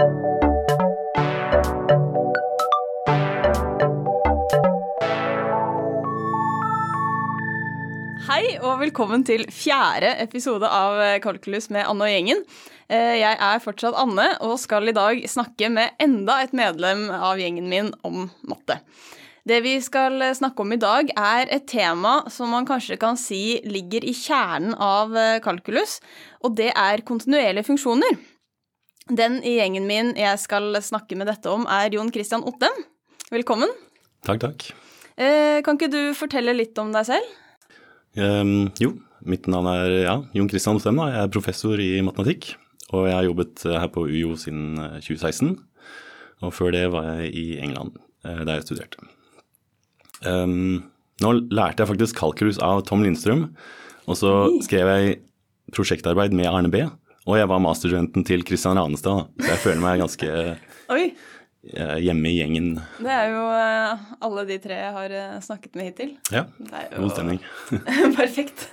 Hei og velkommen til fjerde episode av Kalkulus med Anne og gjengen. Eh, Jeg er fortsatt Anne og skal i dag snakke med enda et medlem av gjengen min om matte. Det vi skal snakke om i dag, er et tema som man kanskje kan si ligger i kjernen av eh, kalkulus, og det er kontinuerlige funksjoner. Den i gjengen min jeg skal snakke med dette om, er Jon Christian Ottem. Velkommen. Takk, takk. Eh, Kan ikke du fortelle litt om deg selv? Um, jo, mitt navn er ja, Jon Christian Ottem. Jeg er professor i matematikk. Og jeg har jobbet eh, her på UiO siden eh, 2016. Og før det var jeg i England, eh, der jeg studerte. Um, nå lærte jeg faktisk kalkulus av Tom Lindstrøm. Og så skrev jeg prosjektarbeid med Arne B. Og jeg var masterstudenten til Christian Ranestad, så jeg føler meg ganske eh, hjemme i gjengen. det er jo eh, alle de tre jeg har eh, snakket med hittil. Ja, god stemning. Perfekt.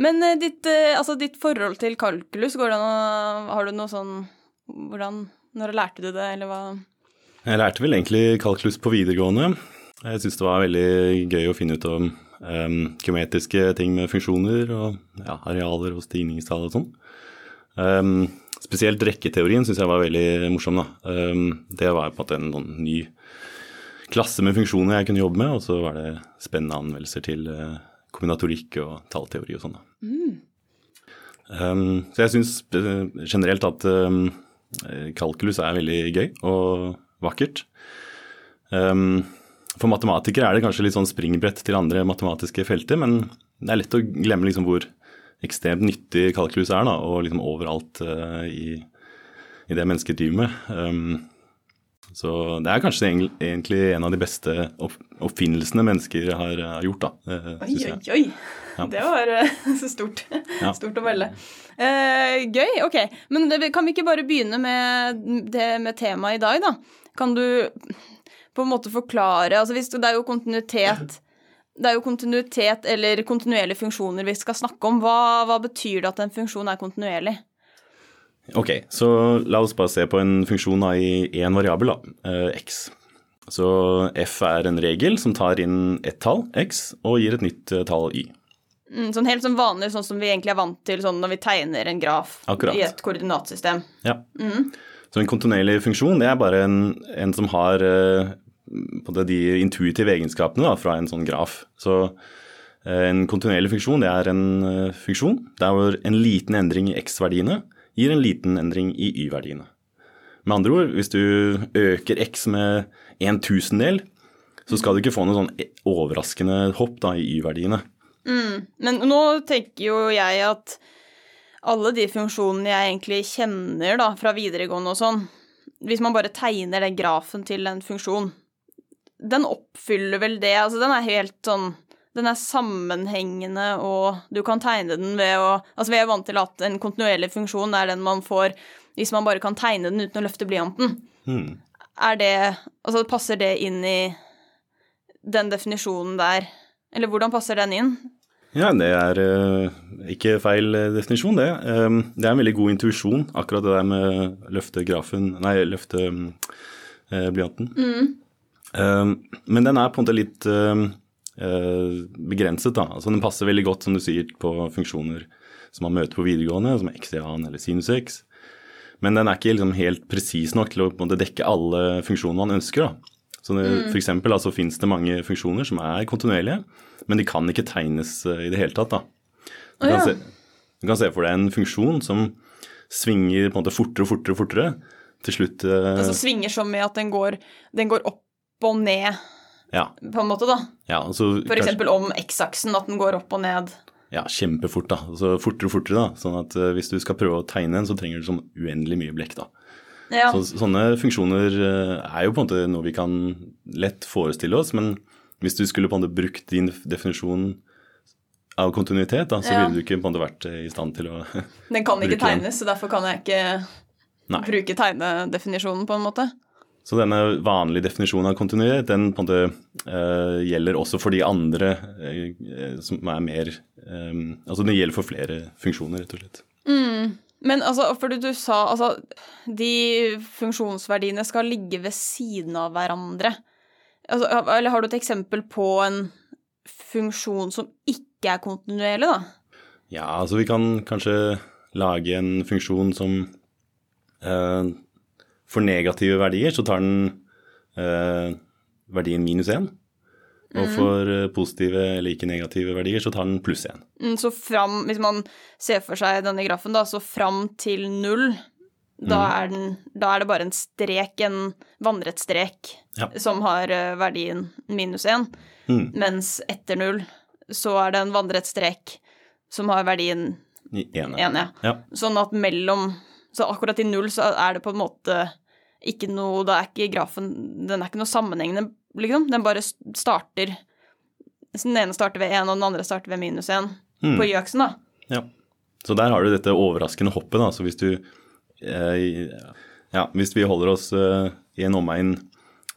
Men ditt, altså ditt forhold til kalkulus, går det an å Har du noe sånn Hvordan Når lærte du det, eller hva? Jeg lærte vel egentlig kalkulus på videregående. Jeg syntes det var veldig gøy å finne ut om um, ting med funksjoner og ja, arealer og stigningstall og sånn. Um, spesielt rekketeorien syns jeg var veldig morsom. Um, det var på en måte en sånn ny klasse med funksjoner jeg kunne jobbe med, og så var det spennende anmeldelser til uh, kombinatorikk og tallteori og sånn. Mm. Um, så jeg syns generelt at kalkulus er veldig gøy og vakkert. For matematikere er det kanskje litt sånn springbrett til andre matematiske felter, men det er lett å glemme liksom hvor ekstremt nyttig kalkulus er, da, og liksom overalt uh, i, i det mennesket driver med. Um, så det er kanskje egentlig- en av de beste oppfinnelsene mennesker har, har gjort, da. uh, Oi, oi, oi. Ja. Det var eh, så stort. Ja. Stort å melde. Eh, gøy. Ok. Men det, kan vi ikke bare begynne med det med temaet i dag, da? Kan du på en måte forklare Altså hvis det er jo kontinuitet det er jo kontinuitet eller kontinuerlige funksjoner vi skal snakke om. Hva, hva betyr det at en funksjon er kontinuerlig? Ok, så la oss bare se på en funksjon i én variabel, da, eh, x. Så f er en regel som tar inn ett tall, x, og gir et nytt eh, tall, y. Mm, sånn helt sånn vanlig, sånn som vi egentlig er vant til sånn når vi tegner en graf Akkurat. i et koordinatsystem. Ja. Så en kontinuerlig funksjon det er bare en, en som har eh, de intuitive egenskapene da, fra en sånn graf. Så eh, en kontinuerlig funksjon det er en eh, funksjon der hvor en liten endring i x-verdiene gir en liten endring i y-verdiene. Med andre ord, hvis du øker x med en tusendel, så skal du ikke få noe sånn overraskende hopp da, i y-verdiene. Men nå tenker jo jeg at alle de funksjonene jeg egentlig kjenner da, fra videregående og sånn, hvis man bare tegner den grafen til en funksjon, den oppfyller vel det. Altså, den er helt sånn Den er sammenhengende, og du kan tegne den ved å Altså, vi er vant til at en kontinuerlig funksjon er den man får hvis man bare kan tegne den uten å løfte blyanten. Hmm. Er det Altså, passer det inn i den definisjonen der? Eller hvordan passer den inn? Ja, det er uh, ikke feil eh, definisjon, det. Um, det er en veldig god intuisjon, akkurat det der med løfte grafen Nei, løfte um, blyanten. Um, men den er på en måte litt um, eh, begrenset, da. Altså den passer veldig godt, som du sier, på funksjoner som man møter på videregående, som x-an eller sinus x. Men den er ikke liksom helt presis nok til å måte dekke alle funksjoner man ønsker. da. Så det, For eksempel altså, finnes det mange funksjoner som er kontinuerlige, men de kan ikke tegnes eh, i det hele tatt. da. Du kan, ja. se, du kan se for deg en funksjon som svinger på en måte fortere og fortere og fortere. Til slutt Den Altså svinger som med at den går, den går opp og ned, Ja. på en måte, da. ja altså, For kanskje- eksempel om x-aksen, at den går opp og ned. Ja, kjempefort, da. Altså fortere og fortere, da. Sånn at uh, hvis du skal prøve å tegne en, så trenger du sånn uendelig mye blekk, da. Ja. Så, sånne funksjoner eh, er jo på en måte noe vi kan lett forestille oss, men hvis du skulle på en måte brukt din definisjon av kontinuitet, da, så Ja. ville du ikke på en måte vært eh, i stand til å Den kan ikke den. tegnes, så derfor kan jeg ikke Nei. bruke tegnedefinisjonen, på en måte. Så denne vanlige definisjonen av kontinuitet, den på en måte uh, gjelder også for de andre eh, som er mer um, Altså den gjelder for flere funksjoner, rett og slett. Men altså, fordi du sa altså De funksjonsverdiene skal ligge ved siden av hverandre. Altså, eller har du et eksempel på en funksjon som ikke er kontinuerlig, da? Ja, altså vi kan kanskje lage en funksjon som eh, For negative verdier så tar den eh, verdien minus én. Og Mhm. for eh, positive eller ikke negative verdier så tar den pluss én. Mm, Så fram, hvis man ser for seg denne grafen, da, så fram til null, da, er, den, da er det bare en strek, en vannrett strek, Ja. som har eh, verdien minus én. Mm. Mens etter null så er det en vannrett strek som har verdien én, ja. Ja. Sånn at mellom Så akkurat i null så er det på en måte ikke noe Da er ikke grafen Den er ikke noe sammenhengende, liksom. Den bare starter Den ene starter ved én, og den andre starter ved minus én Mm. på y-aksen, da. Ja. Så der har du dette overraskende hoppet, da. Så hvis du eh, Ja, hvis vi holder oss eh, i en omegn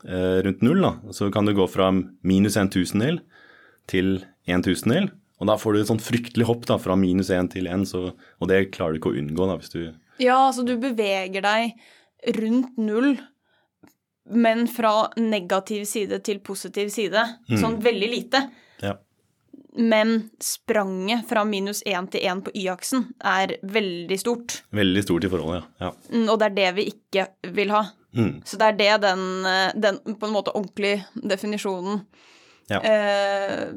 eh, rundt null, da, så kan du gå fra minus en tusendel til en tusendel. Og da får du et sånn fryktelig hopp da, fra minus én til én, så- og det klarer du ikke å unngå da, hvis du Ja, altså du beveger deg rundt null, men fra negativ side til positiv side. Sånn veldig lite. Ja. Men spranget fra minus én til én på y-aksen er veldig stort. Veldig stort i forholdet, ja. ja. Mm, Og det er det vi ikke vil ha. Mm. Så det er det den, eh, den på en måte ordentlige definisjonen Ja. eh,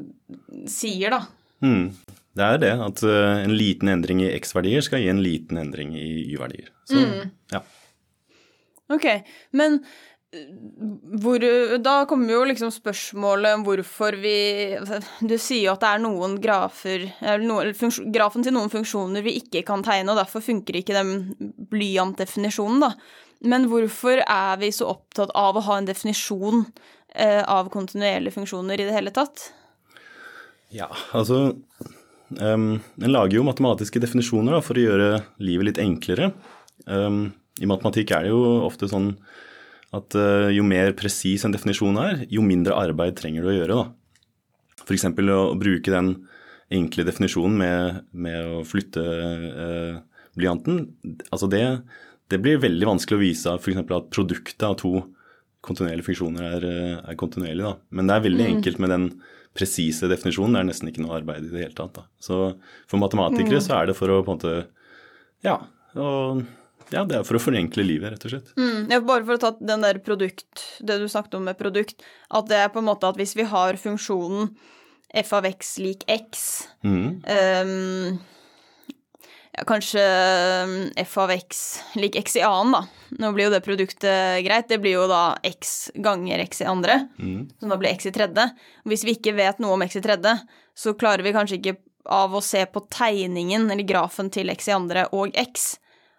sier, da. Mm. Det er det, at eh, en liten endring i x-verdier skal gi en liten endring i y-verdier. Så ja. Ok, men eh, hvor, da kommer jo liksom spørsmålet om hvorfor vi Du sier jo at det er noen grafer eller noe- funksjon- Grafen til noen funksjoner vi ikke kan tegne, og derfor funker ikke den blyantdefinisjonen, da. Men hvorfor er vi så opptatt av å ha en definisjon eh, av kontinuerlige funksjoner i det hele tatt? Ja, altså um, En lager jo matematiske definisjoner da, for å gjøre livet litt enklere. Um, I matematikk er det jo ofte sånn at uh, jo mer presis en definisjon er, jo mindre arbeid trenger du å gjøre. da. F.eks. å bruke den enkle definisjonen med, med å flytte uh, blyanten. Altså det, det blir veldig vanskelig å vise f.eks. at produktet av to kontinuerlige funksjoner er, uh, er kontinuerlig. Da. Men det er veldig enkelt med den presise definisjonen. Er nesten ikke noe arbeid i det hele tatt. Da. Så for matematikere så er det for å på en måte Ja, og, ja det er for å forenkle livet, rett og slett. Mm, ja, bare for å ta den der produkt, det du snakket om med produkt, at det er på en måte at hvis vi har funksjonen f av x lik x mm. um, ja, Kanskje ehm, f av x lik x i annen, da. Nå blir jo det produktet greit. Det blir jo da x ganger x i andre, mm. som da blir x i tredje. Hvis vi ikke vet noe om x i tredje, så klarer vi kanskje ikke av å se på tegningen eller grafen til x i andre og x,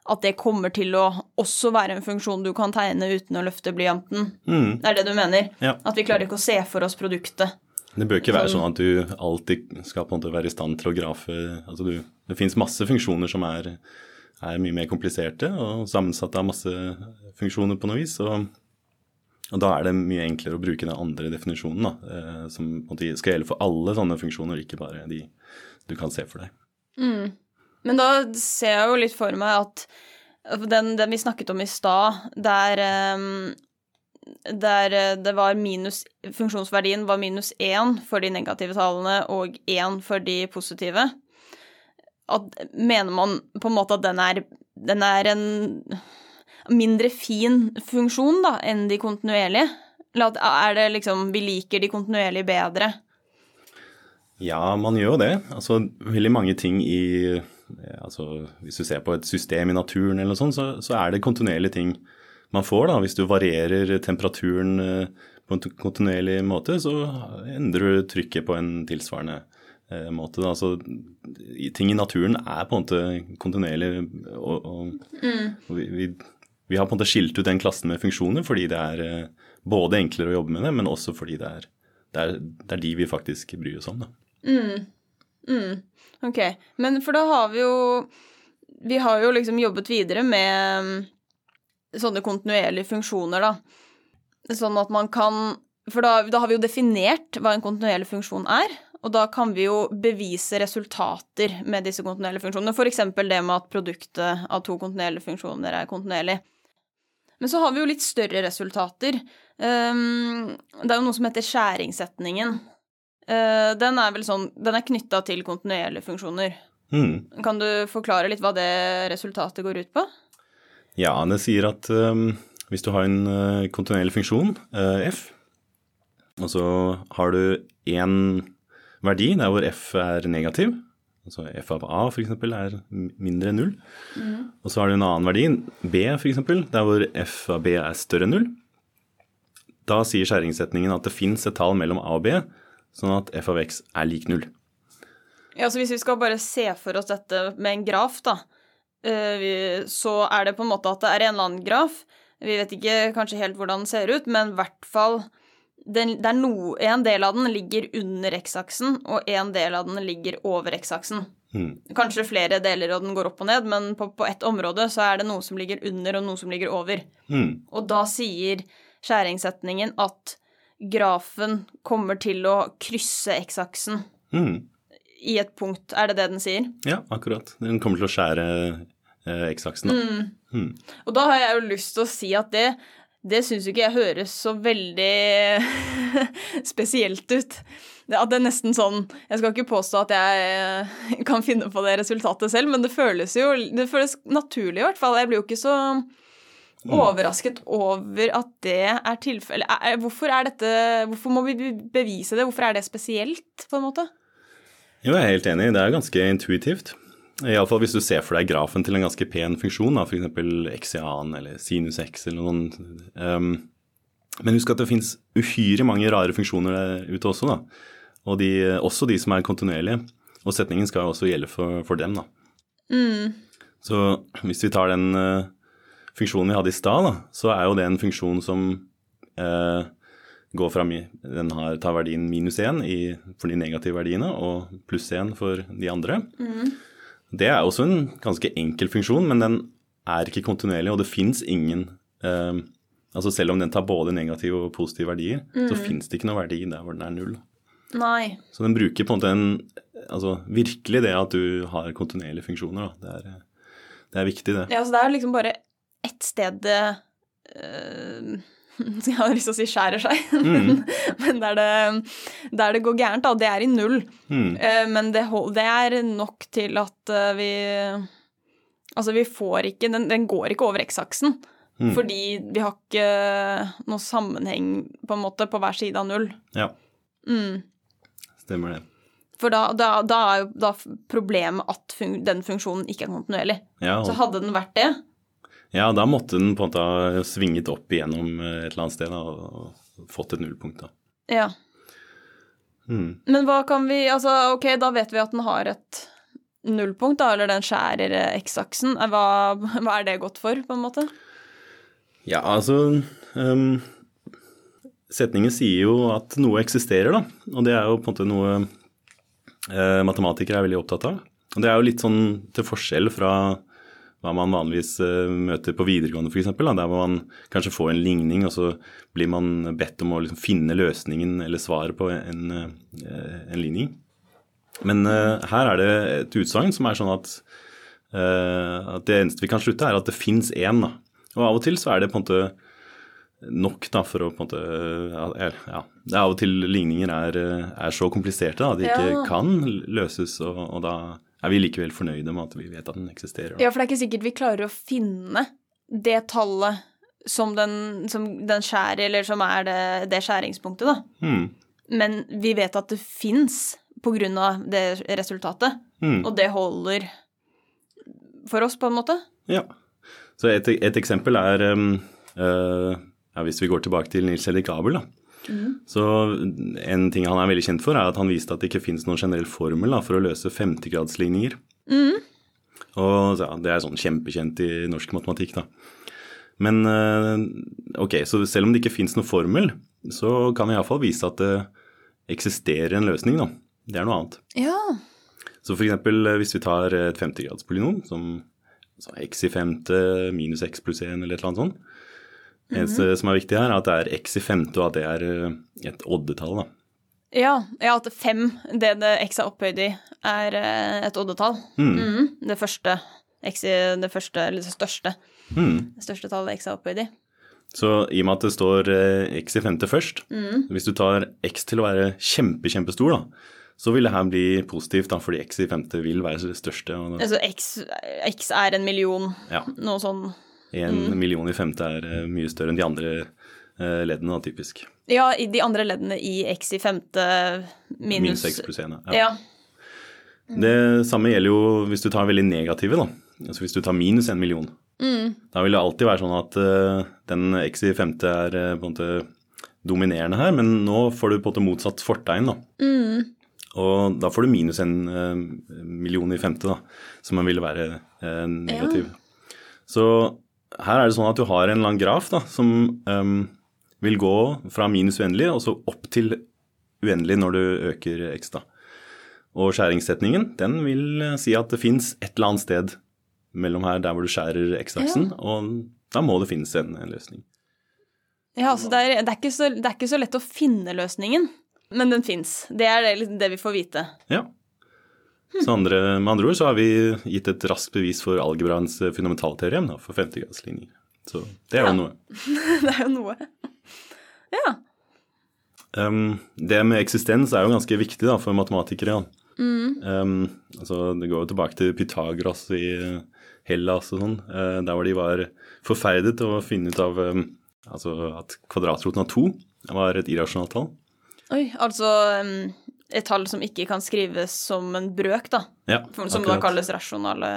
at det kommer til å også være en funksjon du kan tegne uten å løfte blyanten. Mm. Det er det du mener? Ja. At vi klarer ikke å se for oss produktet. Det bør ikke være sånn at du alltid skal på en måte være i stand til å grafe altså du, Det fins masse funksjoner som er, er mye mer kompliserte og sammensatt av masse funksjoner på noe vis. Og, og da er det mye enklere å bruke den andre definisjonen, da, eh, som skal gjelde for alle sånne funksjoner, ikke bare de du kan se for deg. Men da ser jeg jo litt for meg at den, den vi snakket om i stad, der, ehm, der eh, det var minus Funksjonsverdien var minus én for de negative tallene og én for de positive. At, mener man på en måte at den er, den er en mindre fin funksjon da, enn de kontinuerlige? Eller er det liksom Vi liker de kontinuerlige bedre? Ja, man gjør jo det. Altså, veldig mange ting i eh, altså, Hvis du ser på et system i naturen eller noe sånt, så, så er det kontinuerlige ting man får. da. Hvis du varierer temperaturen eh, på en kontinuerlig måte, så endrer du trykket på en tilsvarende eh, måte. Da. Altså, ting i naturen er på en måte kontinuerlig, og, og, og vi, vi, vi har på en måte skilt ut den klassen med funksjoner fordi det er eh, både enklere å jobbe med det, men også fordi det er, det er, det er de vi faktisk bryr oss om. da. Ok, men for da har vi jo Vi har jo liksom jobbet videre med mm, sånne kontinuerlige funksjoner, da. Sånn at man kan For da, da har vi jo definert hva en kontinuerlig funksjon er. Og da kan vi jo bevise resultater med disse kontinuerlige funksjonene. F.eks. det med at produktet av to kontinuerlige funksjoner er kontinuerlig. Men så har vi jo litt større resultater. Um, det er jo noe som heter skjæringssetningen. Uh, den er vel sånn Den er knytta til kontinuerlige funksjoner. Mm. Kan du forklare litt hva det resultatet går ut på? Ja, det sier at um, hvis du har en uh, kontinuerlig funksjon, uh, f, og så har du én verdi der hvor f er negativ, altså f av a f.eks. er mindre enn null, Mm. og så har du en annen verdi, b f.eks., der hvor f av b er større enn null, da sier skjæringssetningen at det fins et tall mellom a og b, sånn at f av x er lik null. Ja, så Hvis vi skal bare se for oss dette med en graf, da, eh, så er det på en måte at det er en eller annen graf. Vi vet ikke kanskje helt hvordan den ser ut, men i hvert fall den, det er no, En del av den ligger under x-aksen, og en del av den ligger over x-aksen. Mm. Kanskje flere deler og den går opp og ned, men på, på ett område så er det noe som ligger under, og noe som ligger over. Mm. Og da sier skjæringssetningen at grafen kommer til å krysse x-aksen Mm. i et punkt. Er det det den sier? Ja, akkurat. Den kommer til å skjære eh, x-aksen. da. Mm. Og da har jeg jo lyst til å si at det, det syns jo ikke jeg høres så veldig spesielt ut. At det er nesten sånn Jeg skal ikke påstå at jeg kan finne på det resultatet selv, men det føles jo det føles naturlig, i hvert fall. Jeg blir jo ikke så overrasket over at det er tilfellet. Hvorfor er dette Hvorfor må vi bevise det? Hvorfor er det spesielt, på en måte? Jo, jeg er helt enig. Det er ganske intuitivt. Iallfall hvis du ser for deg grafen til en ganske pen funksjon, f.eks. annen eller sinus x eller noe sånt. Um, men husk at det fins uhyre mange rare funksjoner der ute også, da. Og de, også de som er kontinuerlige. Og setningen skal jo også gjelde for, for dem, da. Så hvis vi tar den uh, funksjonen vi hadde i stad, så er jo det en funksjon som uh, går fra Den har, tar verdien minus 1 for de negative verdiene og pluss 1 for de andre. Det er også en ganske enkel funksjon, men den er ikke kontinuerlig, og det fins ingen eh, Altså selv om den tar både negative og positive verdier, så fins det ikke noen verdi der hvor den er null. Nei. Så den bruker på en måte en Altså virkelig det at du har kontinuerlige funksjoner, da. Det er, det er viktig, det. Ja, så det er liksom bare ett sted øh, Jeg hadde lyst til å si skjærer seg, men, men der, det, der det går gærent, da, det er i null. Mm. Eh, men det, det er nok til at eh, vi Altså, vi får ikke Den, den går ikke over x-aksen. Mm. Fordi vi har ikke noe sammenheng på en måte på hver side av null. Ja, Mm. stemmer det. For da, da, da er jo da problemet at fun den funksjonen ikke er kontinuerlig. Ja, Så hadde den vært det, ja, da måtte den på en måte ha svinget opp igjennom eh, et eller annet sted da, og, fått et nullpunkt. da. ja. Mm. Men hva kan vi Altså, ok, da vet vi at den har et nullpunkt, da, eller den skjærer eh, x-aksen. Eh, Hva, hva er det godt for, på en måte? Ja, altså um, Setningen sier jo at noe eksisterer, da. Og det er jo på en måte noe uh, matematikere er veldig opptatt av. Og det er jo litt sånn til forskjell fra hva man vanligvis eh, møter på videregående, f.eks. Der hvor man kanskje får en ligning, og så blir man bedt om å liksom finne løsningen eller svaret på en, eh, en ligning. Men eh, her er det et utsagn som er sånn at, at det eneste vi kan slutte, er at det fins én. Og av og til så er det på en måte nok da, for å på en måte ja, ja, det Av og til ligninger er, er så kompliserte da, at de ikke Ja. kan løses, og, og da er vi likevel fornøyde med at vi vet at den eksisterer. Da. Ja, for det er ikke sikkert vi klarer å finne det tallet som den, som den skjærer, eller som er det, det skjæringspunktet, da. Hmm. Men vi vet at det fins på grunn av det resultatet, Hmm. og det holder for oss, på en måte. Ja. Så et, et eksempel er um, uh, ja, Hvis vi går tilbake til Nils Henrik Abel, da. Så en ting han er veldig kjent for, er at han viste at det ikke finnes noen generell formel da, for å løse femtegradsligninger. Og ja, det er sånn kjempekjent i norsk matematikk, da. Men eh, ok, så selv om det ikke finnes noen formel, så kan vi iallfall vise at det eksisterer en løsning, da. Det er noe annet. Ja. Så eksempel eh, hvis vi tar et femtegradspolynom, som så x i femte minus x pluss 1 eller et eller annet sånt. Det eneste som er viktig her, er at det er x i femte, og at det er eh, et oddetall. da. Ja, ja, at fem, det det x er opphøyd i, er eh, et oddetall. Mhm. Det første x i det første, eller det største. Mm. Det største tallet x er opphøyd i. Så i og med at det står eh, x i femte først, Mm. hvis du tar x til å være kjempe, kjempestor, da, så vil det her bli positivt, da, fordi x i femte vil være det største. Altså x, x er en million, ja, noe sånn. En Mm. million i femte er eh, mye større enn de andre eh, leddene, da, typisk. Ja, i de andre leddene i x i femte minus Minus x pluss 1. Ja. Ja. Det samme gjelder jo hvis du tar veldig negative, da. Altså hvis du tar minus en million. Mm. Da vil det alltid være sånn at eh, den x i femte er på en måte dominerende her, men nå får du på en måte motsatt fortegn, da. Mm. Og da får du minus en million i femte, da, som ville være negativ. Så her er det sånn at du har en annen graf da, som um, vil gå fra minus uendelig og så opp til uendelig når du øker x. da. Og skjæringssetningen den vil eh, si at det fins et eller annet sted mellom her der hvor du skjærer x-aksen, og da må det finnes en, en løsning. Ja, altså det er, det, er ikke så, det er ikke så lett å finne løsningen, men den fins. Det er det, det vi får vite. Ja. Så andre, med andre ord så har vi gitt et raskt bevis for algebraens eh, fundamentalteorem da, for femtegradsligninger. Så det er jo Ja. noe. det er jo noe. Ja. Um, det med eksistens er jo ganske viktig da, for matematikere. Mm. Um, altså, det går jo tilbake til Pythagoras i eh, Hellas og sånn, uh, der hvor de var forferdet over å finne ut av um, altså at kvadratroten av to var et irrasjonalt tall. Oi, altså et tall som ikke kan skrives som en brøk, da. Ja, som Som da kalles rasjonale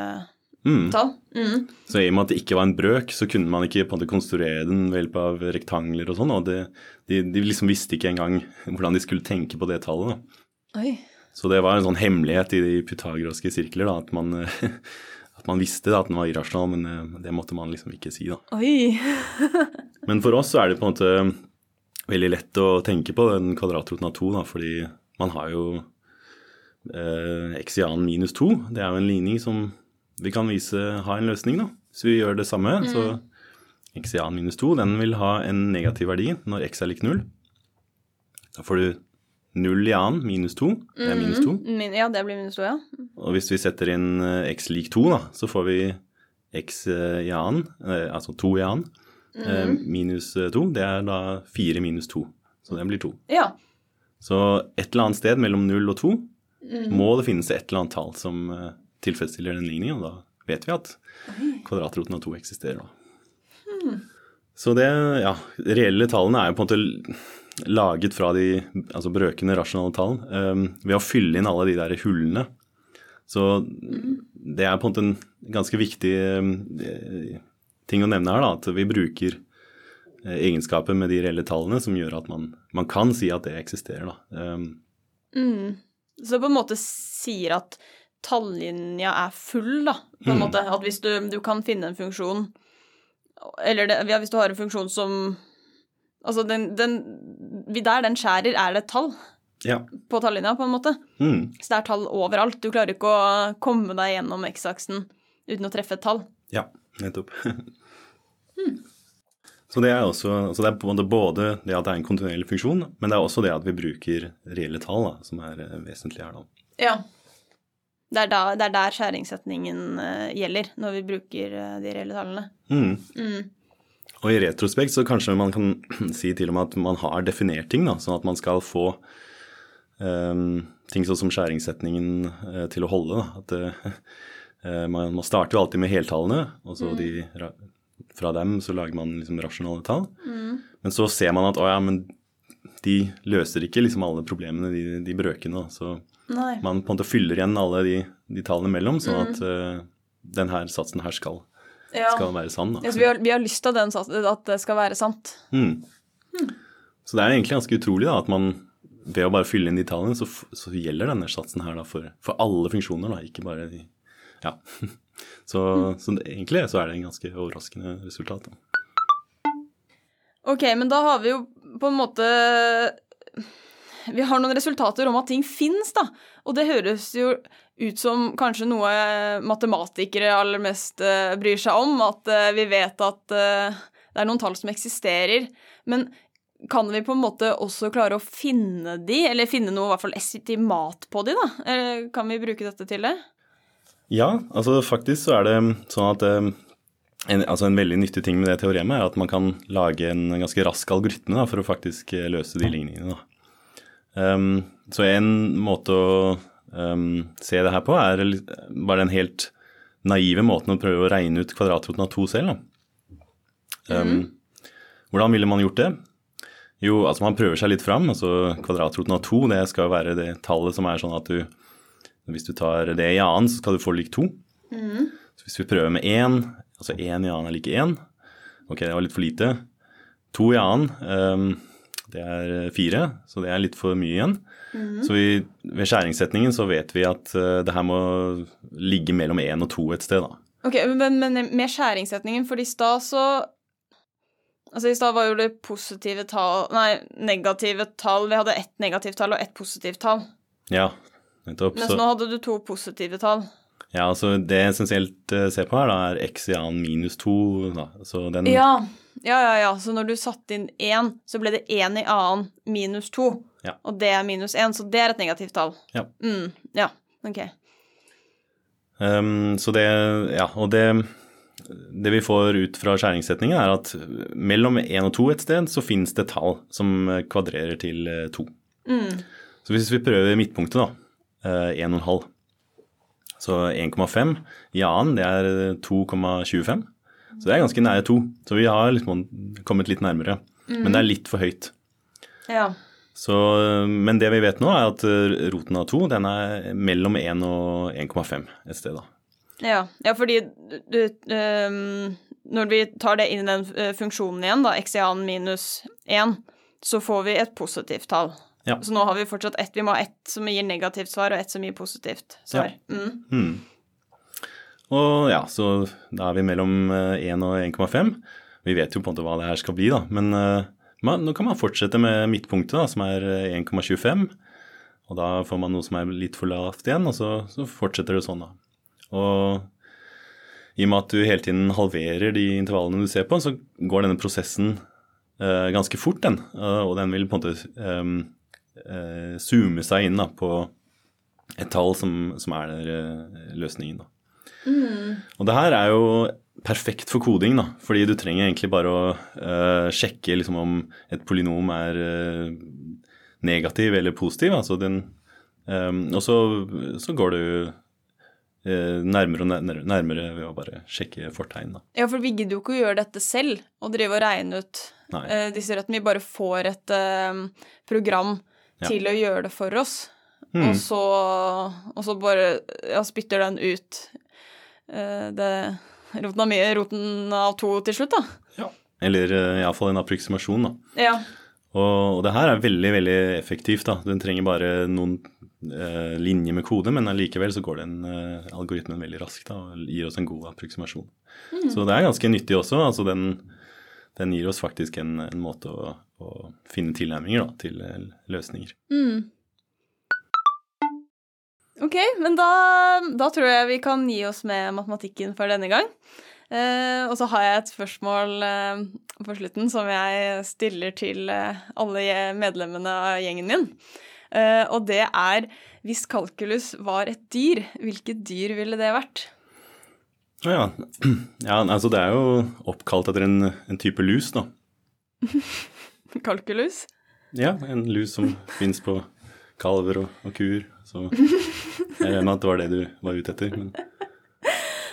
Mm. tall. Mm. Så i og med at det ikke var en brøk, så kunne man ikke på en måte konstruere den ved hjelp av rektangler og sånn, og det, de, de liksom visste ikke engang hvordan de skulle tenke på det tallet. da. Oi. Så det var en sånn hemmelighet i de pythagoraske sirkler, da, at man, at man visste da, at den var irrasjonal, men eh, det måtte man liksom ikke si, da. Oi. Men for oss så er det på en måte veldig lett å tenke på den kvadratroten av to, da, fordi man har jo eh, annen minus 2. Det er jo en ligning som vi kan vise har en løsning, da. Hvis vi gjør det samme, så x i annen minus 2 den vil ha en negativ verdi når x er lik null. Da får du null i annen minus 2. det er minus 2. Min, ja, det blir minus 2, ja. Og hvis vi setter inn eh, x lik 2, da, så får vi x eh, i annen, eh, altså 2 i annen, eh, minus 2. Det er da 4 minus 2, så det blir 2. Ja. Så et eller annet sted mellom 0 og 2 må det finnes et eller annet tall som eh, tilfredsstiller den ligningen, og da vet vi at kvadratroten av 2 eksisterer. Da. Så det, ja, reelle tallene er jo på en måte laget fra de altså brøkende rasjonale tall um, ved å fylle inn alle de der hullene. Så det er på en måte en ganske viktig um, ting å nevne her, da, at vi bruker egenskaper med de reelle tallene som gjør at man, man kan si at det eksisterer. Da. Um, Mm. Så på en måte sier at tallinja er full, da. På en Mm. måte. At hvis du, du kan finne en funksjon Eller det, ja, hvis du har en funksjon som Altså, den, den Der den skjærer, er det et tall ja. på tallinja, på en måte. Mm. Så det er tall overalt. Du klarer ikke å komme deg gjennom x-aksen uten å treffe et tall. Ja, nettopp. Så det er også, så det er både det at det er en kontinuerlig funksjon, men det er også det at vi bruker reelle tall, da, som er eh, vesentlig her. da. Ja. Det er, da, det er der skjæringssetningen eh, gjelder, når vi bruker eh, de reelle tallene. Mm. Mm. Og i retrospekt så kanskje man kan si til og med at man har definert ting, da, sånn at man skal få um, ting sånn som skjæringssetningen uh, til å holde. Da. At eh, man, man starter jo alltid med heltallene, og så de, ra- fra dem så lager man liksom rasjonale tall. Men så ser man at å ja, men de løser ikke liksom alle problemene, de, de brøkene. Så Nei. man på en måte fyller igjen alle de, de tallene mellom, sånn at uh, den her satsen her skal, Ja. skal være sann. Ja, vi, har, vi har lyst til den, at det skal være sant. Mm. Så det er egentlig ganske utrolig da, at man ved å bare fylle inn de tallene, så, så gjelder denne satsen her da for, for alle funksjoner, da, ikke bare de Ja. Så, så det, egentlig så er det en ganske overraskende resultat. Da. Ok, men da har vi jo på en måte Vi har noen resultater om at ting fins, da. Og det høres jo ut som kanskje noe matematikere aller mest eh, bryr seg om. At eh, vi vet at eh, det er noen tall som eksisterer. Men kan vi på en måte også klare å finne de, eller finne noe i hvert fall estimat på de, da? Eller kan vi bruke dette til det? Ja, altså faktisk så er det sånn at eh, en, altså en veldig nyttig ting med det teoremet er at man kan lage en ganske rask algoritme da, for å faktisk eh, løse de ligningene. Um, så en måte å um, se det her på er bare den helt naive måten å prøve å regne ut kvadratroten av to selv. Um. Hvordan ville man gjort det? Jo, altså man prøver seg litt fram. altså Kvadratroten av to det skal være det tallet som er sånn at du Hvis du tar det i annen, så skal du få lik to. Mm. Så hvis vi prøver med én, altså én i annen er like én Ok, det var litt for lite. To i annen, um, det er fire, så det er litt for mye igjen. Mm. Så vi, ved skjæringssetningen så vet vi at uh, det her må ligge mellom én og to et sted, da. Ok, Men, men med skjæringssetningen, for i stad så Altså I stad var jo det positive tall Nei, negative tall. Vi hadde ett negativt tall og ett positivt tall. Ja, nettopp. Mens nå hadde du to positive tall. Ja, altså det jeg essensielt uh, ser på her, da, er x i annen minus to. Da. Så den ja. ja, ja, ja. Så når du satte inn én, så ble det én i annen minus to. Ja. Og det er minus én, så det er et negativt tall. Ja. Mm, ja, ok. Um, så det Ja, og det det vi får ut fra skjæringssetningen, er at mellom 1 og 2 et sted, så finnes det tall som kvadrerer til 2. Mm. Så hvis vi prøver midtpunktet, da, 1,5 Så 1,5 i annen, det er 2,25. Så det er ganske nære 2. Så vi har liksom kommet litt nærmere. Mm. Men det er litt for høyt. Ja. Så, men det vi vet nå, er at roten av 2 den er mellom 1 og 1,5 et sted. da. Ja, ja fordi du, um, Når vi tar det inn i den uh, funksjonen igjen, da, x i annen minus 1, så får vi et positivt tall. Ja. Så nå har vi fortsatt ett. Vi må ha ett som gir negativt svar, og ett som gir positivt svar. Ja. Mm. Mm. Og ja, så da er vi mellom 1 uh, og 1,5. Vi vet jo på en måte hva det her skal bli, da. Men uh, man, nå kan man fortsette med midtpunktet, da, som er 1,25. Og da får man noe som er litt for lavt igjen, og så, så fortsetter det sånn, da. Og i og med at du hele tiden halverer de intervallene du ser på, så går denne prosessen uh, ganske fort, den. Uh, og den vil på en måte um, uh, zoome seg inn da, på et tall som, som er der, løsningen. Da. Mm. Og det her er jo perfekt for koding, da, fordi du trenger egentlig bare å sjekke liksom, om et polynom er negativ eller positiv. Altså den, um, og så, så går du Eh, nærmere og nærmere, nærmere, ved å bare sjekke fortegn. Da. Ja, for vi gidder jo ikke å gjøre dette selv og drive og regne ut uh, disse røttene. Vi bare får et uh, program ja. til å gjøre det for oss, mm. og, så, og, så, bare ja, spytter den ut uh, det, roten, av mye, roten av to til slutt, da. Ja. Eller uh, iallfall en approksimasjon, da. Ja. Og, og det her er veldig, veldig effektivt, da. Den trenger bare noen uh, linjer med kode, men allikevel så går den uh, algoritmen veldig raskt da, og gir oss en god approksimasjon. Mm. Så det er ganske nyttig også. altså den, den gir oss faktisk en, en måte å, å, finne tilnærminger da, til eh, løsninger. Mm. Ok, men da, da, tror jeg vi kan gi oss med matematikken for denne gang. Eh, og så har jeg et spørsmål eh, på slutten som jeg stiller til eh, alle medlemmene av gjengen min. Uh, og det er hvis kalkulus var et dyr, hvilket dyr ville det vært? Ja, ja altså det er jo oppkalt etter en, en type lus, da. kalkulus? Ja, en lus som fins på kalver og, og, kuer. Så jeg regner med at det var det du var ute etter. Men...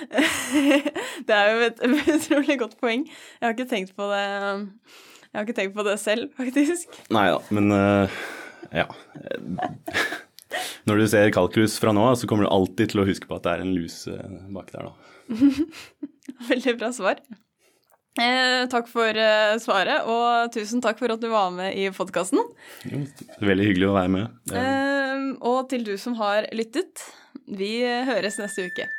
det er jo et utrolig godt poeng. Jeg har ikke tenkt på det Jeg har ikke tenkt på det selv, faktisk. Nei da, men uh ja. Når du ser kalkulus fra nå, så kommer du alltid til å huske på at det er en lus eh, bak der, da. Veldig bra svar. Eh, takk for eh, svaret, og tusen takk for at du var med i podkasten. Veldig hyggelig å være med. Eh, og til du som har lyttet, vi høres neste uke.